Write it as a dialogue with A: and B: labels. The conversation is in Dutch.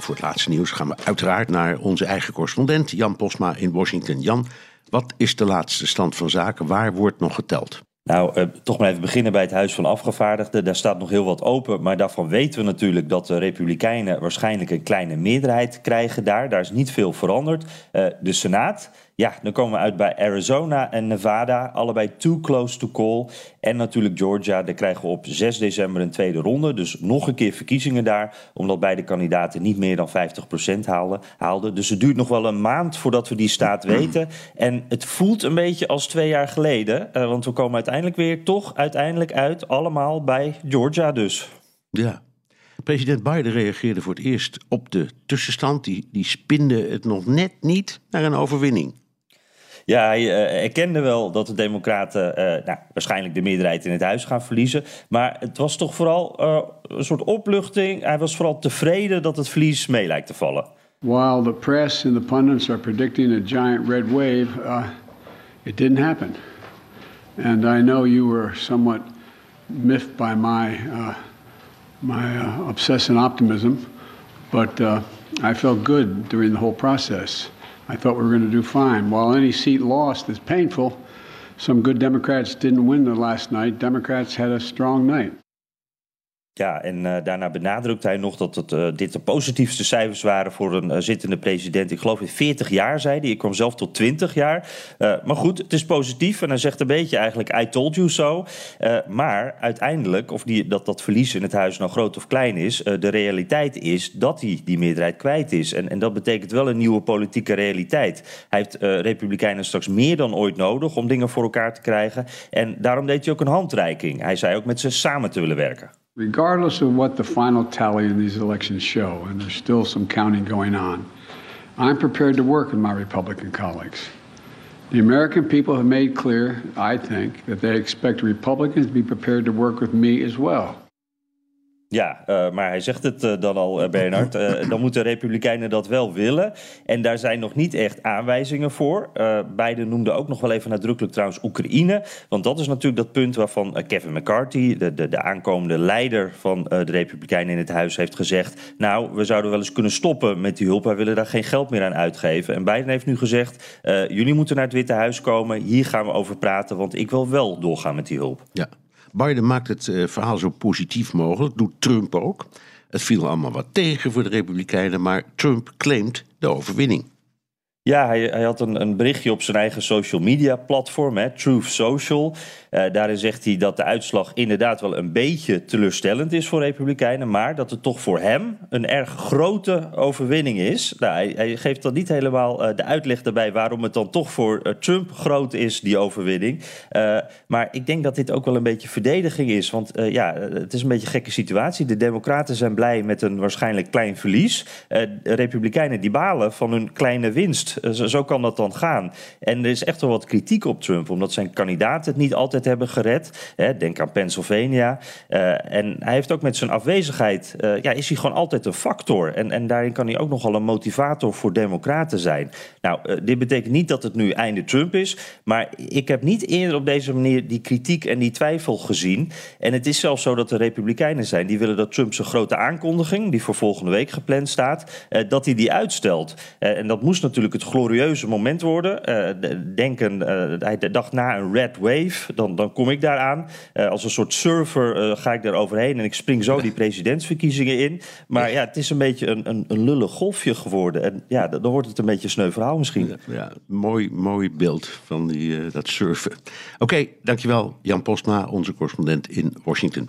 A: Voor het laatste nieuws gaan we uiteraard naar onze eigen correspondent Jan Postma in Washington. Jan, wat is de laatste stand van zaken? Waar wordt nog geteld?
B: Nou, eh, toch maar even beginnen bij het Huis van Afgevaardigden. Daar staat nog heel wat open, maar daarvan weten we natuurlijk dat de Republikeinen waarschijnlijk een kleine meerderheid krijgen daar. Daar is niet veel veranderd. Uh, de Senaat, ja, dan komen we uit bij Arizona en Nevada, allebei too close to call. En natuurlijk Georgia, daar krijgen we op 6 december een tweede ronde. Dus nog een keer verkiezingen daar, omdat beide kandidaten niet meer dan 50% haalden. Dus het duurt nog wel een maand voordat we die staat weten. En het voelt een beetje als twee jaar geleden, uh, want we komen uiteindelijk weer toch uiteindelijk uit, allemaal bij Georgia dus.
A: Ja, President Biden reageerde voor het eerst op de tussenstand. Die, die spinde het nog net niet naar een overwinning.
B: Ja, hij uh, erkende wel dat de Democraten uh, nou, waarschijnlijk de meerderheid in het huis gaan verliezen. Maar het was toch vooral uh, een soort opluchting. Hij was vooral tevreden dat het verlies mee lijkt te vallen.
C: While the press and the pundits are predicting a giant red wave, uh, it didn't happen. And I know you were somewhat miffed by my, uh, my uh, obsessive optimism, but I felt good during the whole process. I thought we were going to do fine. While any seat lost is painful, some good Democrats didn't win the last night. Democrats had a strong night.
B: Ja, en uh, daarna benadrukt hij nog dat het, uh, dit de positiefste cijfers waren voor een uh, zittende president. Ik geloof in 40 jaar, zei hij. Ik kwam zelf tot 20 jaar. maar goed, het is positief. En hij zegt een beetje eigenlijk, I told you so. maar uiteindelijk, of die, dat dat verlies in het huis nou groot of klein is... de realiteit is dat hij die meerderheid kwijt is. En, en dat betekent wel een nieuwe politieke realiteit. Hij heeft Republikeinen straks meer dan ooit nodig om dingen voor elkaar te krijgen. En daarom deed hij ook een handreiking. Hij zei ook met ze samen te willen werken.
C: Regardless of what the final tally in these elections show, and there's still some counting going on, I'm prepared to work with my Republican colleagues. The American people have made clear, I think, that they expect Republicans to be prepared to work with me as well.
B: Ja, uh, maar hij zegt het uh, dan al, uh, Bernard. dan moeten Republikeinen dat wel willen. En daar zijn nog niet echt aanwijzingen voor. Biden noemde ook nog wel even nadrukkelijk trouwens Oekraïne. Want dat is natuurlijk dat punt waarvan Kevin McCarthy, de, de, de aankomende leider van de Republikeinen in het huis, heeft gezegd: Nou, we zouden wel eens kunnen stoppen met die hulp. Wij willen daar geen geld meer aan uitgeven. En Biden heeft nu gezegd: Jullie moeten naar het Witte Huis komen. Hier gaan we over praten, want ik wil wel doorgaan met die hulp.
A: Ja. Biden maakt het uh, verhaal zo positief mogelijk, doet Trump ook. Het viel allemaal wat tegen voor de Republikeinen, maar Trump claimt de overwinning.
B: Ja, hij, hij had een, een, berichtje op zijn eigen social media platform, hè, Truth Social. Uh, daarin zegt hij dat de uitslag inderdaad wel een beetje teleurstellend is voor Republikeinen, maar dat het toch voor hem een erg grote overwinning is. Nou, hij, hij geeft dan niet helemaal uh, de uitleg daarbij waarom het dan toch voor uh, Trump groot is, die overwinning. maar ik denk dat dit ook wel een beetje verdediging is, want ja, het is een beetje een gekke situatie. De Democraten zijn blij met een waarschijnlijk klein verlies. Republikeinen die balen van hun kleine winst. Zo, zo kan dat dan gaan. En er is echt wel wat kritiek op Trump, omdat zijn kandidaten het niet altijd hebben gered. Denk aan Pennsylvania. Uh, en hij heeft ook met zijn afwezigheid, uh, ja, is hij gewoon altijd een factor. En, en daarin kan hij ook nogal een motivator voor democraten zijn. Nou, dit betekent niet dat het nu einde Trump is. Maar ik heb niet eerder op deze manier die kritiek en die twijfel gezien. En het is zelfs zo dat er republikeinen zijn die willen dat Trump zijn grote aankondiging, die voor volgende week gepland staat, dat hij die uitstelt. en dat moest natuurlijk het glorieuze moment worden. denken, hij dacht na een red wave, dan dan, kom ik daaraan. Uh, als een soort surfer ga ik daar overheen en ik spring zo die presidentsverkiezingen in. Maar ja, het is een beetje een, een, een lullig golfje geworden. En ja, dan wordt het een beetje een sneu verhaal misschien.
A: Ja, ja mooi, mooi beeld van die, dat surfen. Oké, okay, dankjewel Jan Postma, onze correspondent in Washington.